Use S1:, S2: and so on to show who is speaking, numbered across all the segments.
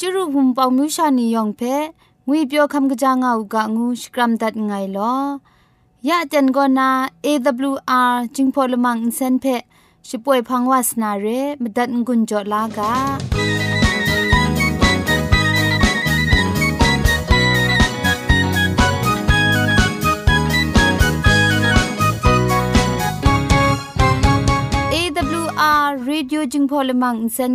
S1: จุรุภุมปองมิวชานียองเพงวยเปียวคำกะจางเอูกะงูสกรัมดัดไงลอยะจันกอนา AWR จิงพอลมังอินเซนเพช่วยพังวาสนาเรมดัดงุนจอลากา AWR Radio จึงพอลมังอินเซน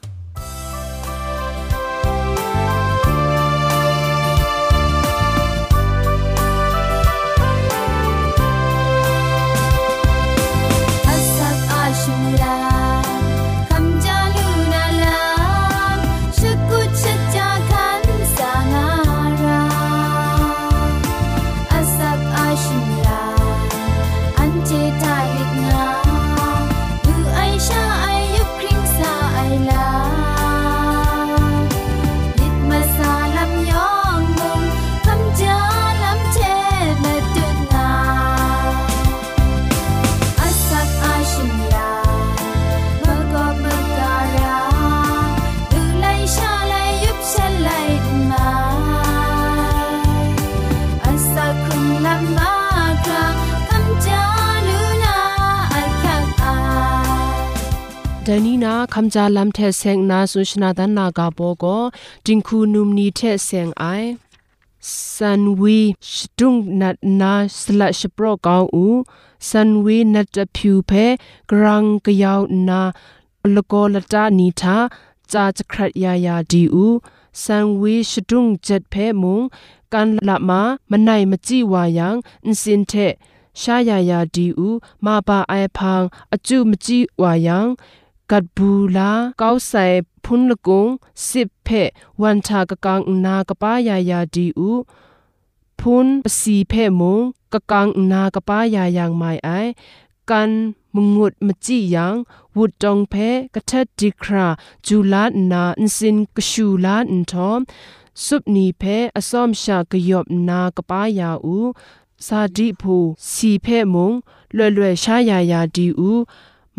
S2: คำจาลัมเทเซงนาสุชนาดันนากาโบโกจิงคูนุมนีเทเซงไอซันวีชดุงนัดนาสละชโปรกาวอูซันวีนัดพิวเพกรังกยาวนาลโกลตานีทาจาจครัดยายาดีอูซันวีชดุงเจ็ดเพมุงกันละมามะไนมจิวายังอินสินเทชายายาดีอูมาปาไอพังอจุมจิวายัง กัดบูลาเกาใส่พุนละกุงสิบเพวันชากะกังนากะป้ายายาดีอูพุนสีเพมงกะกังนากะป้ายายางไม่ไอกันมงุดมจิยังวุดจงเพกะทัดดิคราจูลานาอินสินกะชูลาอินทอมสุบนีเพอซอมชากะยอบนากะป้ายาอูซาดิพูสีเพมงล่ยล่ชายายาดีอู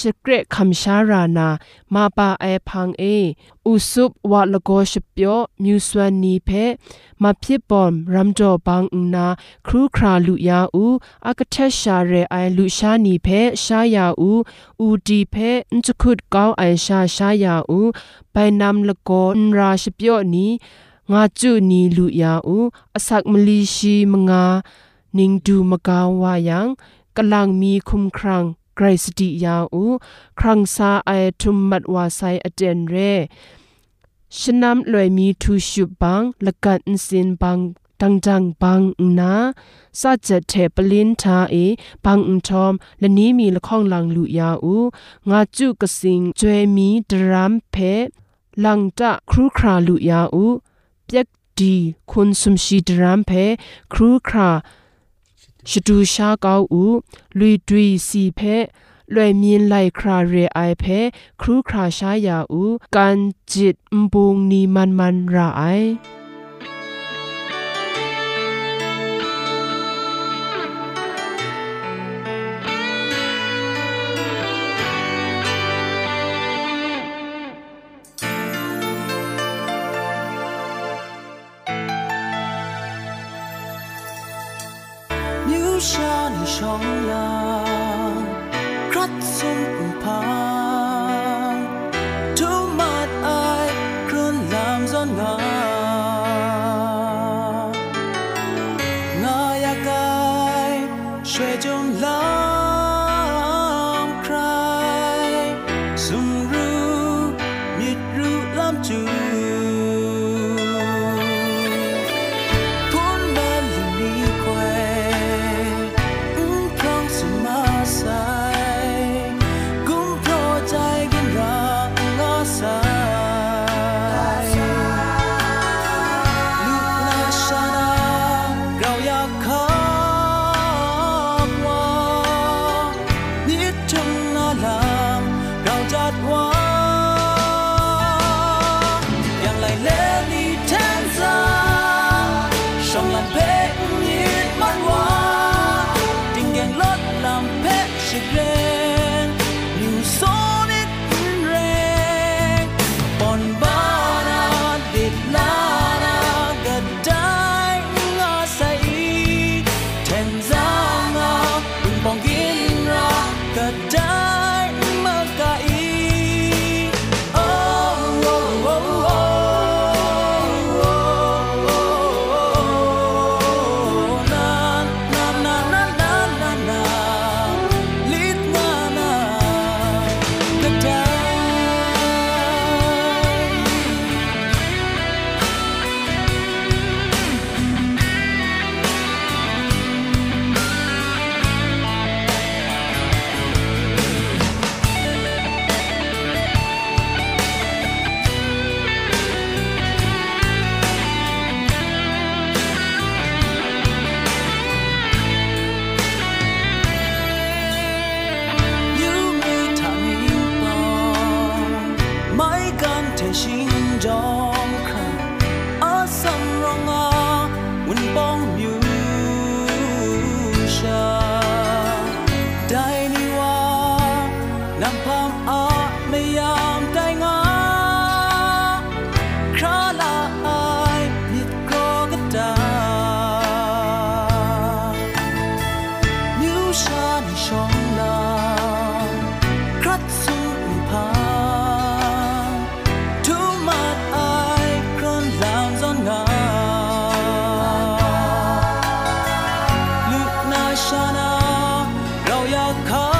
S2: สเกรคำชารานามาปาไอพังเออุสุบวะลโกชเปียวมิวสวนนีเพมาพิบอมรัมจอบังนาครูคราลุยาอูอากเทชาเรไอลุชานีเพชายาอูอูดีเพนจุคุดกาวไอชาชายาอูไปนำลโกนราชเปียวนีงาจุนีลุยาอูอสักมลีชีมงานิงดูมกาวายังกำลังมีคุมครัง ไกรสติยาอูครังซาไอทุมมัดวาไซอเจนเรชนำลอยมีทูชุบังละกันสินบังดังจังบังนาซาจเทปลินทาเอบังอุทอมและนี้มีละข้องลังลุยาอูงาจุกสิงจวยมีดรามเพลังตะครูคราลุยาอูเปียกดีคุณสมชีดรามเพครูครา ရှတူရှားကောက်ဥလွီတွီစီဖဲလွယ်မြင်လိုက်ခရာရဲအိုင်ဖဲခရူခရာရှားယာဥကန်ဂျစ်ဘုံနီမန်မန်ရာအိုင် 重游，骨心不怕。
S1: call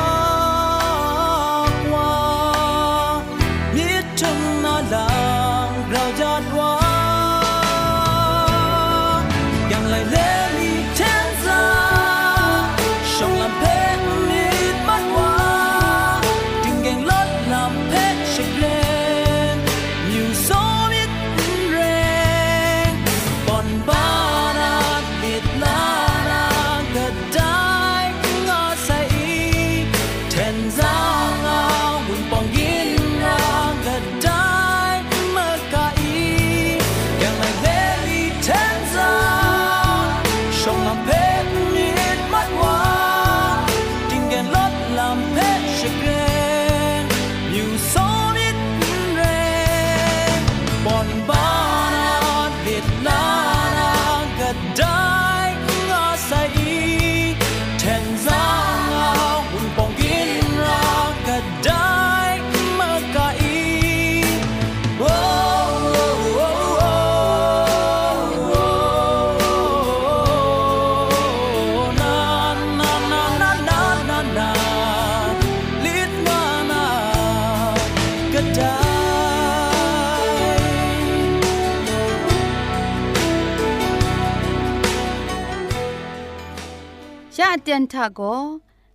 S1: เตียนทาโก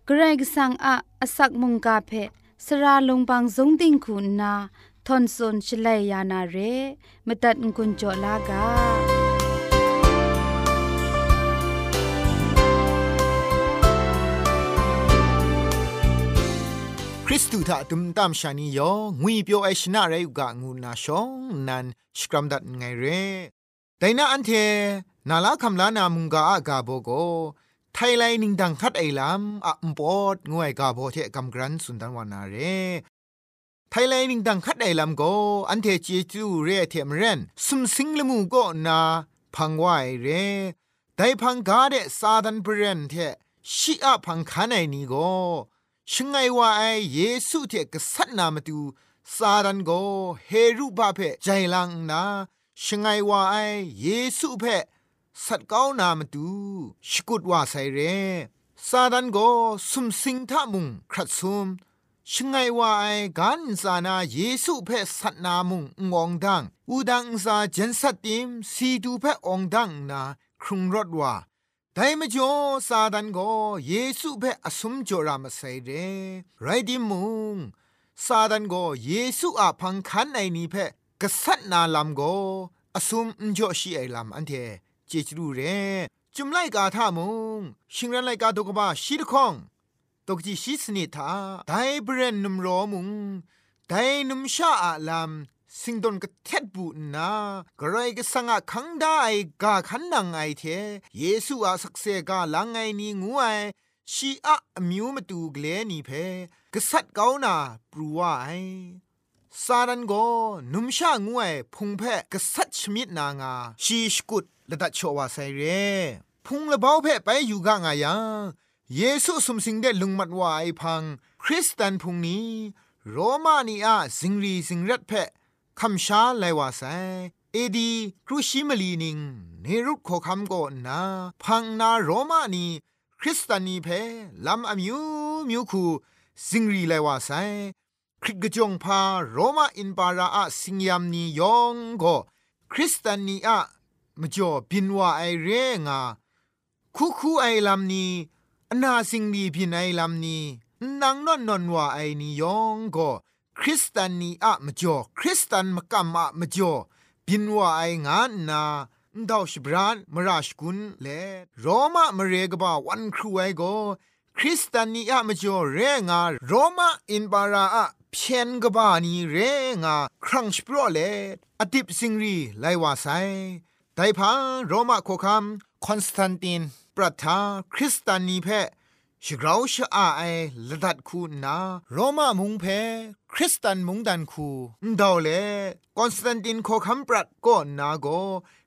S1: เกรกสังอาอสักมุงกาเพสระลงบางสงติงคุณนาทอนซนชลัยยานาเรมตัดกุญจลากา
S3: คริสตูถ้าตุมตามชานียองุยเปียวไอชนะไรกะงูนาชองนันสกรัมดัดไงเรแต่นาอันเทนาลาคำลานามุงกาอากาโบโก ไทยไลนิงดังคัดไอลำอะมปอดงวยกาโบเทกำกรันสุนดันวานาเรไทยไลนิงดังคัดไอลำโกอันเทจีจูเรเทมเรนสุมสิงลมูก็นาพังวายเรไดพังกาเดซาดันเปรนเทชิอาพังคานไอนี้ก็ชงไงว่าไอเยซูเทกษัตนามาตูซาดันโกเฮรุบาเพใจลังนาชงไงว่าไอเยซูเพ สัตก้าวนามาตูชกุดว่าไซเรซาดันโกสุมสิงทามุงครัดซุมชงไงว่าไอกันซานาเยซูเพสัตนามุงงองดังอูดังซาเจนสัตติมสีดูเพองดังนาครุงรถว่าแต่ม่จ่อซาดันโกเยซูเพอสมจรามาไซเรไรดิมุงซาดันโกเยซูอาพังคันไอนี้เพกษัตนาลำโกอสุมจ่อชีไอลำอันเท เจจรูเรจุมไลกาทามุงชิงรันไลกาตกบ้าชีดคองตกจีชีสนิทาไดเบรนนุมรอมุงไดนุมชาอาลามสิงดนกเท็ดบูนากระไรก็สังอาคังได้กาขันนังไอเทเยซูอาสักเซกาลังไงนีงูไอชีอะมิวมาตูเกลนีเพกษัตริย์เกานาปรูวาไอซาดันโกนุมชางูไอพุงเพกษัตริย์ชมิดนางาชีสกุด ละดัชวาไซเรพุงละเบาเพไปอยู่กางายังเยซูสมสิงเดลุงมัดวาไอพัง คริสเตันพุงนี้ โรมานีอาสิงรีสิงรัดเพคำชาไลวาไซเอดีครูชิมลีนิงเนรุตโคคำก็นา พังนาโรมานีคริสตานีเพลำอมิวมิวคูสิงรีไลวาไซคริกจงพาโรมาอินปาราอะสิงยามนียองก็คริสตานีอะ มจ่อบินว่าไอเรงาคูคูไอลำนี้อนาสิงดีพินไอลำนี้นางนอนนอนว่าไอนี้ยองก็คริสตานีอะมจ่อคริสตันมกัมอะมจ่อบินว่าไองานนาดาวชบรานมราชกุนเลโรมามเรกบ่าวันครูไอโกคริสตานีอะมจ่อเรงาโรมาอินบาราอะเพียนกบานีเรงาครั้งสปรอเลอดิบสิงรีไลว่าไซ ไดพังโรมาโคคัมคอนสแตนตินปรัทาคริสตานีเพชกราชอาไอละดัดคูนาโรมามุงเพคริสตันมุงดันคูดาวเลคอนสแตนตินโคคัมปรัดก็นาโก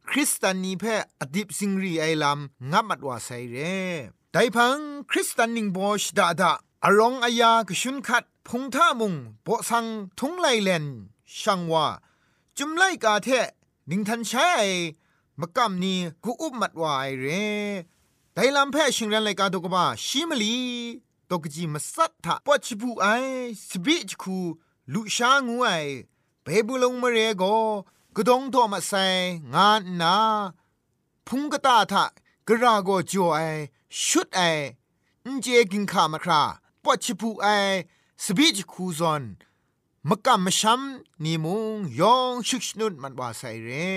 S3: คริสตานีเพอดิบสิงรีไอลัมงับมัดว่าไซเรไดพังคริสตันนิงโบชดาดาอารองอายากชุนคัดพงท่ามุงโปสังทุงไลเลนช่างว่าจุมไลกาเทนิงทันใช้ มกำนี้กูอุบมัดวายเร่ไดลำแพ่ชิงรันไลกาตกบ้าชิมลีตกจีมาสัตถะปอชิบูไอสบิจคูลุชางูไอเบบุลงมเรโกกระดงตัวมาใส่งานนาพุงกตาทะกระโกจ่อไอชุดไออินเจกินขามาคราปอชิบูไอสบิจคูซอนมกำมชัมนีมุงยองชุกชนุดมันว่าใส่เร่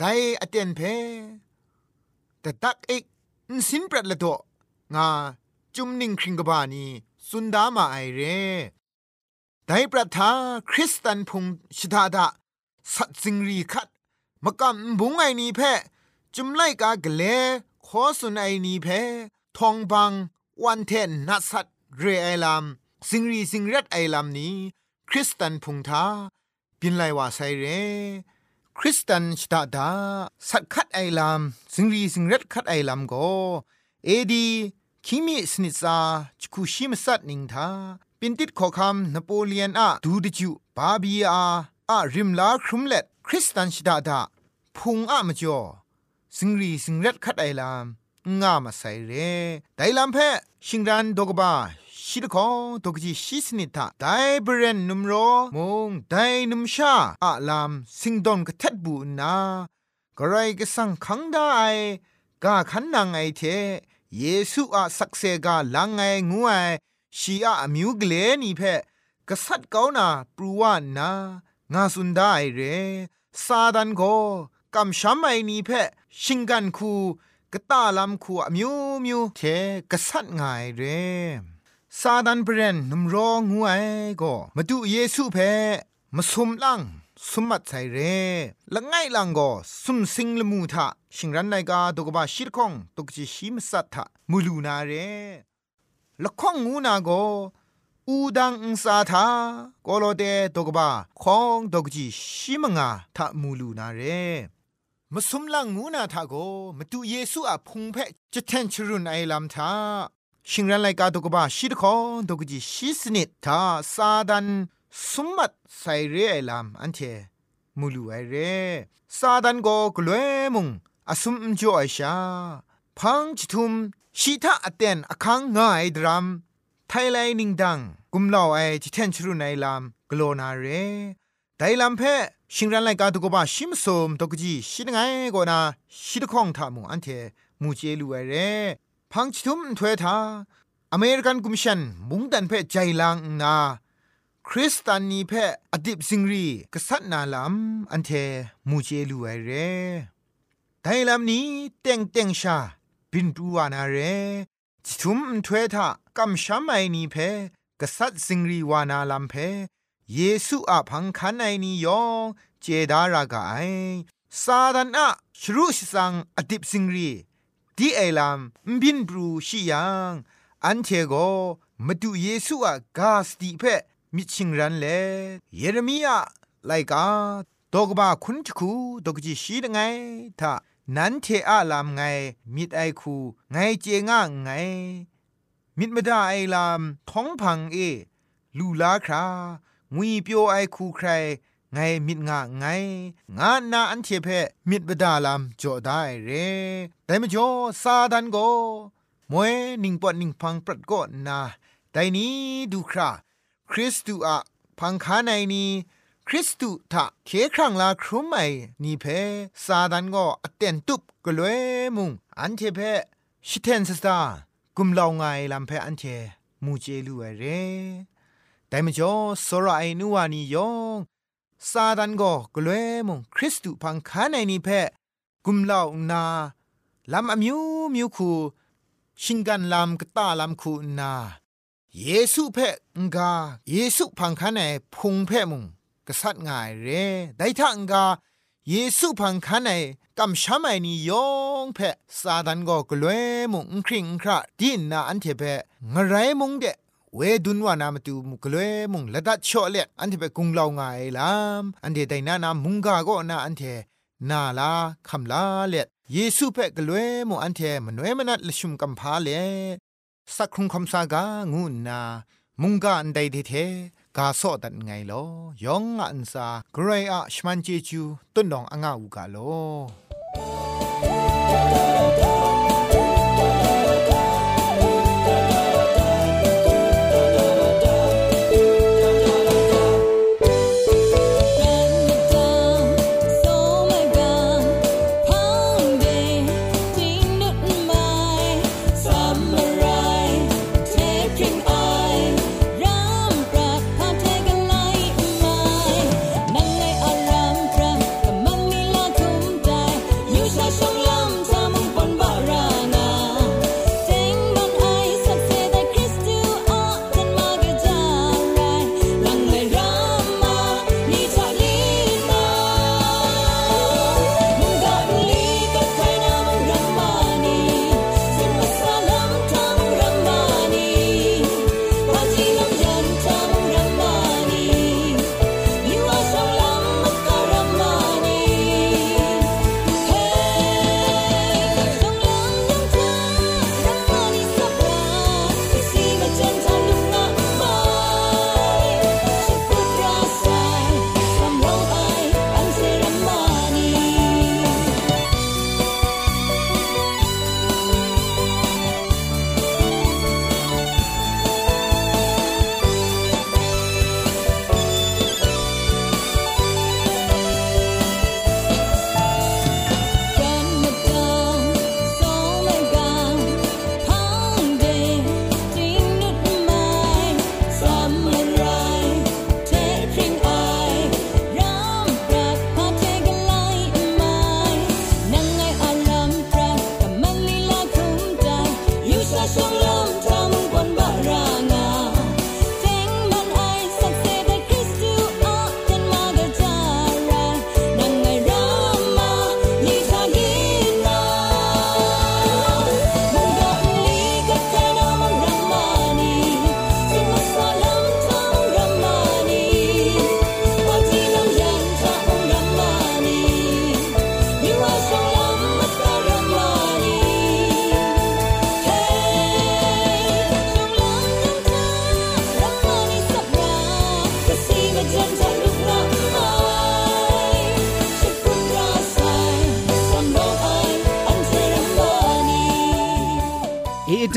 S3: ไดอเตนเพแต่ตักเอกสินปรัดละโตงาจุมนิงคริงกบานีสุนดามาไอเรไดปรัทาคริสตันพุงชิดาดาสัตสิงรีคัดมกำบุงไอนีเพจุมไลกากเลขอสุนไอนีเพทองบังวันเทนนัสัตเรไอลามสิงรีสิงรัดไอลามนี้ คริสตันพุงทาปินไลว่าไซเร คริสตันชดาดาสักคัดไอลามสิงรีสิงเรัดคัดไอลามโกเอดีคิมิสนิซาจคูชิมสัตนิงทาปินติดขอคำนโปเลียนอะดูดิจูบาบีอาอะริมลาครุมเล็ดคริสตันชดาดาพุงอะมจ่อสิงรีสิงเรัดคัดไอลามงามาใส่เรไดลามเพชิงรันดกบา ชิดคอตกจีชิสนิทาไดเบรนนุมโรมงไดนุมชาอะลามสิงดอนกะเท็ดบูนากระไรก็สังคังได้กาขันนางไอเทเยซูอะสักเซกาลังไงงูไอชีอะอมิวกเลนี่เพกษัตริย์เกานาปรูวานางาสุนได้เรซาดันโกกำช้ำไอนี่เพชิงกันคูกะตาลำคูอมิวมิวเทกษัตริย์ไงเร ซาดันเบรนนุมรองูไอก็มาดูเยซูเพมาสมลังสมมัดใส่เรละไงลังก็สุมสิงละมูทะชิงรันไนกาตกบาชิรคงตกจิชิมสัตทะมูลูนาเรละข้องงูนาก็อูดังอุสาทากโลเดตกบาคองตกจิชิมงาทะมูลูนาเรมสมลังงูนาทาโกมาดูเยซูอะพุงเพจะแทนชรุนไอลำทา ชิงรันไลกาตุกบะชิดคอนตุกจิชิสนิดทาซาดันสมมัดไซเรไอลามอันเทมูลูไอเรซาดันโกกลวยมุงอสุมจ่อไอชาพังจิทุมชีทาอเตนอคังง่ายดรัมไทยไลนิงดังกุมลาวไอจิเทนชรุไนลามกโลนาเรไดลามเพชิงรันไลกาตุกบะชิมสมตกจีชิดไงโกนาชิดข้องทามุงอันเทมูเจลูไอเร พังชุมถวยทาอเมริกันกุมชันมุงดันเพใจลังนาคริสตานีเพอดิบซิงรีกษัตริย์นาลามอันเทมูเจลูไอเรไดลามนี้เต็งเต็งชาบินตูวานาเรจิทุมถวยทากำช้ำไอนีเพกษัตริย์ซิงรีวานาลามเพเยซูอาพังคันไอนียองเจดารากาไอซาดานอะชรุชสังอดิบซิงรี ดีไอลามบินบรูชิยังอันเทโกมาดูเยซูอะกาสติเพมิชิงรันเลเยเรมียาไลกาตกบาคุณทคูตกจิชีดไงถ้านั้นเทอะลามไงมิดไอคูไงเจง่าไง มิดมดาไอลามท้องพังเอ ลูลาครางุยเปียวไอคูใคร ไงมิดงะไง งานาอันเทเพมิดบดาลามจ่อได้เรแต่มจ่อซาดันโกมวยนิงปอนิงพังปรัดก็นาแต่นี้ดูคราคริสตูอะพังคาในนี้คริสตูทะเคครั้งลาครุมไอนี่เพซาดันก็อเตนตุบกลวยมุงอันเทเพชิเทนสตากุมลาวไงลำเพอันเทมูเจลูเอเรแต่มจ่อสระไอนัวนี่ยอง ซาดันก็กลวยมุงคริสตูพังคาในนี้เพกุมเล่านาลำอมิวมิวคูชิงกันลำกตาลำคูนาเยซูเพ่งกาเยซูพังคันไอพุงเพ่มุงกษัตริย์ง่ายเรได้ทังกาเยซูพังคันไอกำช้ำไอนี่ยองเพ่ซาดันก็กลวยมุงคริงคราดินนาอันเทเพ่งไรมุงเด เวดุนวานามตูมุกเลมุงละดัดชอเลอันเทเปกุงลางายลามอันเทไดนานามุงกาโกนาอันเทนาลาคำลาเลเยซูเปกลวยมุอันเทมนวยมนัดลชุมกัมพาเลสักครุงคำสากางูนา มุงกาอันใดเทกาโซดันไงลอยองอันซาเกรอะชมันเจจูต้นดองอ่างอูกาโล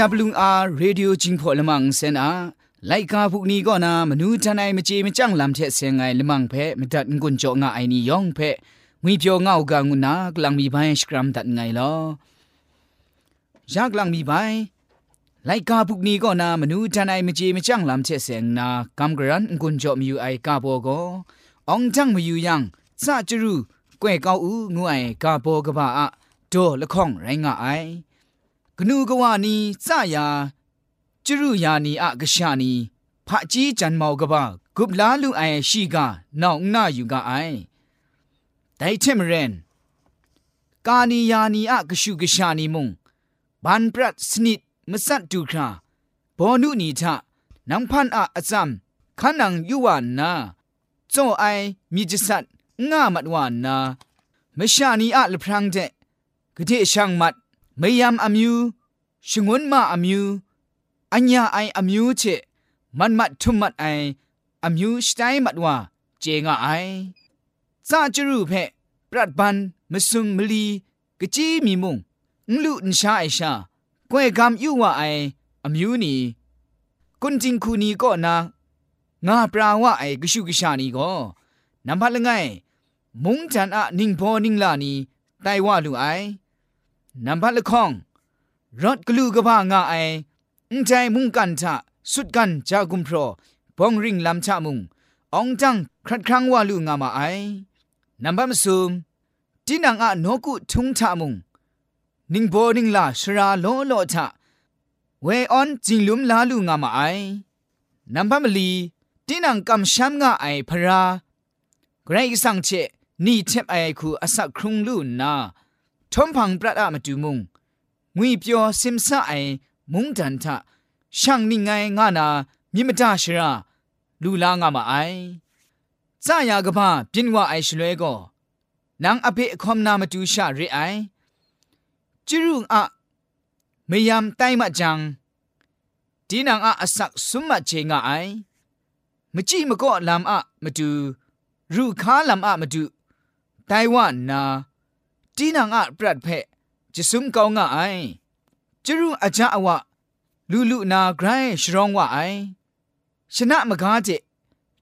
S4: AWR Radio จิงพอลมังเซนอาไลกาพุกนี้ก็นามนูจันไอมเจมจังลำเทเสียงไงลมังเพมดัดงุนจงาไอนี่ยองเพงุยเปียวเงากางุนากลังมีใบสกรัมดัดไงลอยากลังมีใบไลกาพุกนี้ก็นามนูจันไอมเจมจังลำเทเสียงนากำกรันงุนจอมอยู่ไอกาโบโกองจังมาอยู่ยังซาจรูกวยเกาอูงวยกาโบกบะอะโดละข้องไรงะไอ กนูกวานีซายาจรุยานีอะกชานีพระจีจันเมากบะกุบลาลูไอชีกานาวนาอยู่กะไอไดเทมเรนกานียานีอะกชูกชานีมุงบันปรัดสนิดมสัดดูคราบอนุนีทะนังพันอะอซัมขันังยุวานนาโจไอมีจิสัดง่ามัดวานนามชานีอะลพรังเดกะเทช่างมัด ไม่ยำอมิวชงวนมาอมิวอัญญาไออมิวเชมันมัดทุมมัดไออมิวสไตมัดว่าเจงาไอซาจรูเพปรัดบันมสุงมลีกะจีมีมุงงลุนชาไอชาก้วยกำยู่ว่าไออมิวนี่กุนจิงคูนีก็นางาปราวะไอกชูกชานีก็นำพัดละไงมุงจันอะนิงพอนิงลานีไตว่าลูไอ นับพัดละข้องรถกลูกบ้างาไออุ้งใจมุงกันทะสุดกันจากุมพรบองริงลำชะมุงองจังครัดครั้งว่าลูงามาไอนับพัดมสุมที่นางอะนกุทุงทะมุงนิ่งโบนิ่งลาชราโลโลทะเวออนจิงลุมลาลูงามาไอนับพัดมลีที่นางกำช้ำงาไอพระไกรสังเชนี่เทบไอคูอสักครุงลูนา ทอมพังปรัดอะมาดูมุงงุยเปียวซิมซาไอมุงดันทะช่างนิ่งไงงานามิมตาชราลูลางามาไอซายากบ้าปินว่าไอชลวยก็นางอภิคอมนามาดูชาเรไอจิรุงอะไม่ยามไตมาจังดีนางอะอสักสุมมาเจงาไอมจีมก็ลำอะมาดูรูค้าลำอะมาดูไต้หวันนา จีนังอะปรัดเพจะซุมกองงะไอจะรู้อาจาอวะลูลูนาไกรชรองวะไอชนะมกาเจ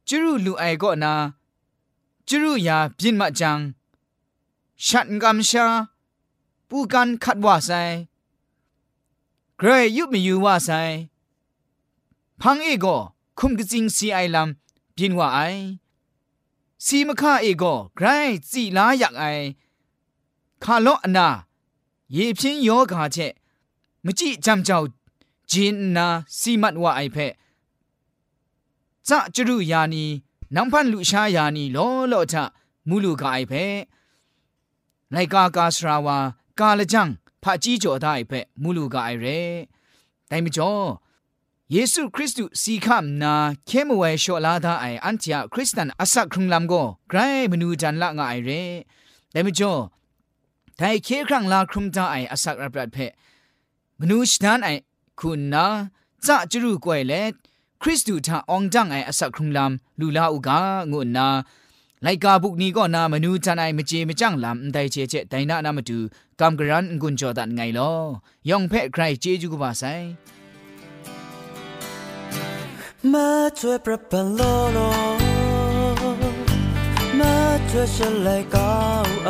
S4: จรูลูไอก็นาจะรู้ยาบินมาจังฉันกำชาปูกันขัดว่าไซเกรยุบมีอยู่ว่าไซพังเอโกคุมกจิงซีไอลำบินว่าไอซีมค่าเอโกไกรจีลาอยากไอ ခါလော့အနာရေဖြင်းယောဂါချက်မကြည့်ကြံကြောက်ဂျင်းနာစီမတ်ဝအိုက်ဖက်ဇာကျရုယာနီနံဖန်လူရှာယာနီလောလော့ချမူလူကအိုက်ဖက်လိုက်ကာကာစရာဝါကာလကြံဖာကြီးကြော်တဲ့အိုက်ဖက်မူလူကအိုက်ရဲတိုင်မကျော်ယေရှုခရစ်တုစီခမ်နာခဲမဝဲလျှော်လာသားအိုင်အန်တီယာခရစ်စတန်အဆက်ခုံလမ်ကိုဂရိုင်းမနူဂျန်လာငါအိုင်ရဲဒါမကျော် ไออันเทียครั้งลาไอเรแต่ไม่จ่อไทยเคครั้งลาครุมตาไออสักรับรัดเพมนูชนานไอคุณนาจะจรูกวยเลคริสตูทาองจังไออสักครุมลำลูลาอุกางุนนาไลกาบุกนี้ก็นามนูจันไอมเจมจังลำไดเจเจไดนานามาดูกำกรันกุนจอดันไงลอยองเพ่ใครเจจูกบาไซ
S5: มาช่วยปรับปรุงโลโลมาช่วยฉันเลก้าวไอ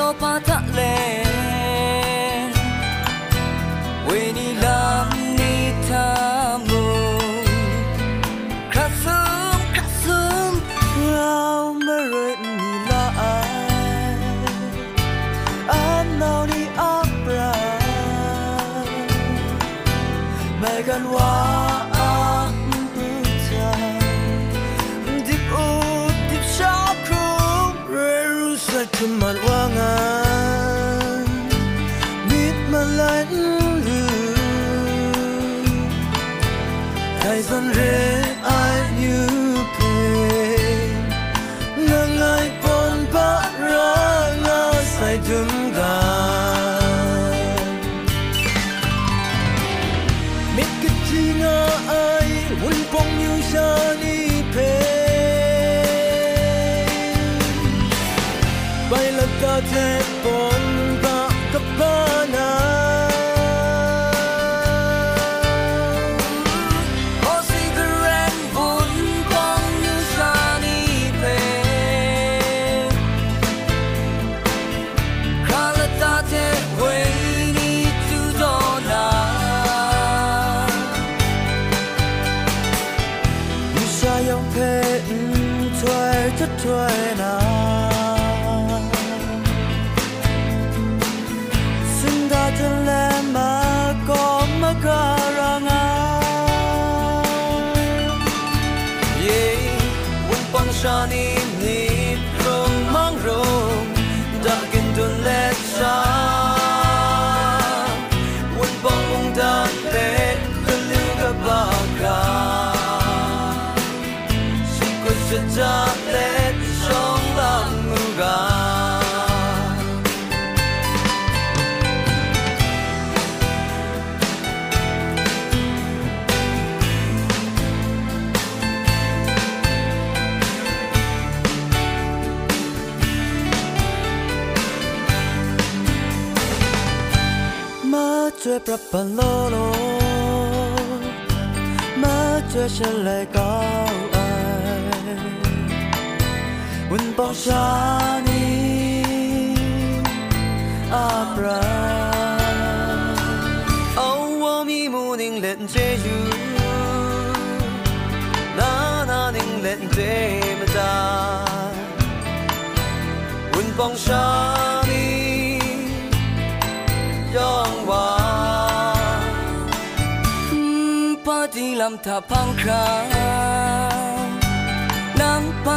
S5: 都把它累。为你让你他梦，卡松卡松，让没人你来爱，安闹你阿布拉，每个晚。at kumalwangan Mit malayan lu Kaisan rin good. ช่วยปรับปโลโลมาช่วยฉันเลยก็ไอวันปองชานนี้อาบราเอา
S6: ว่ามีมูนิงเล่นเจยูนานนิงเล่นเจมาจาวันปองชานนี้ยอมาดีลำทาพังครางน้ำพั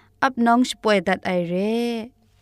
S6: ราลงบา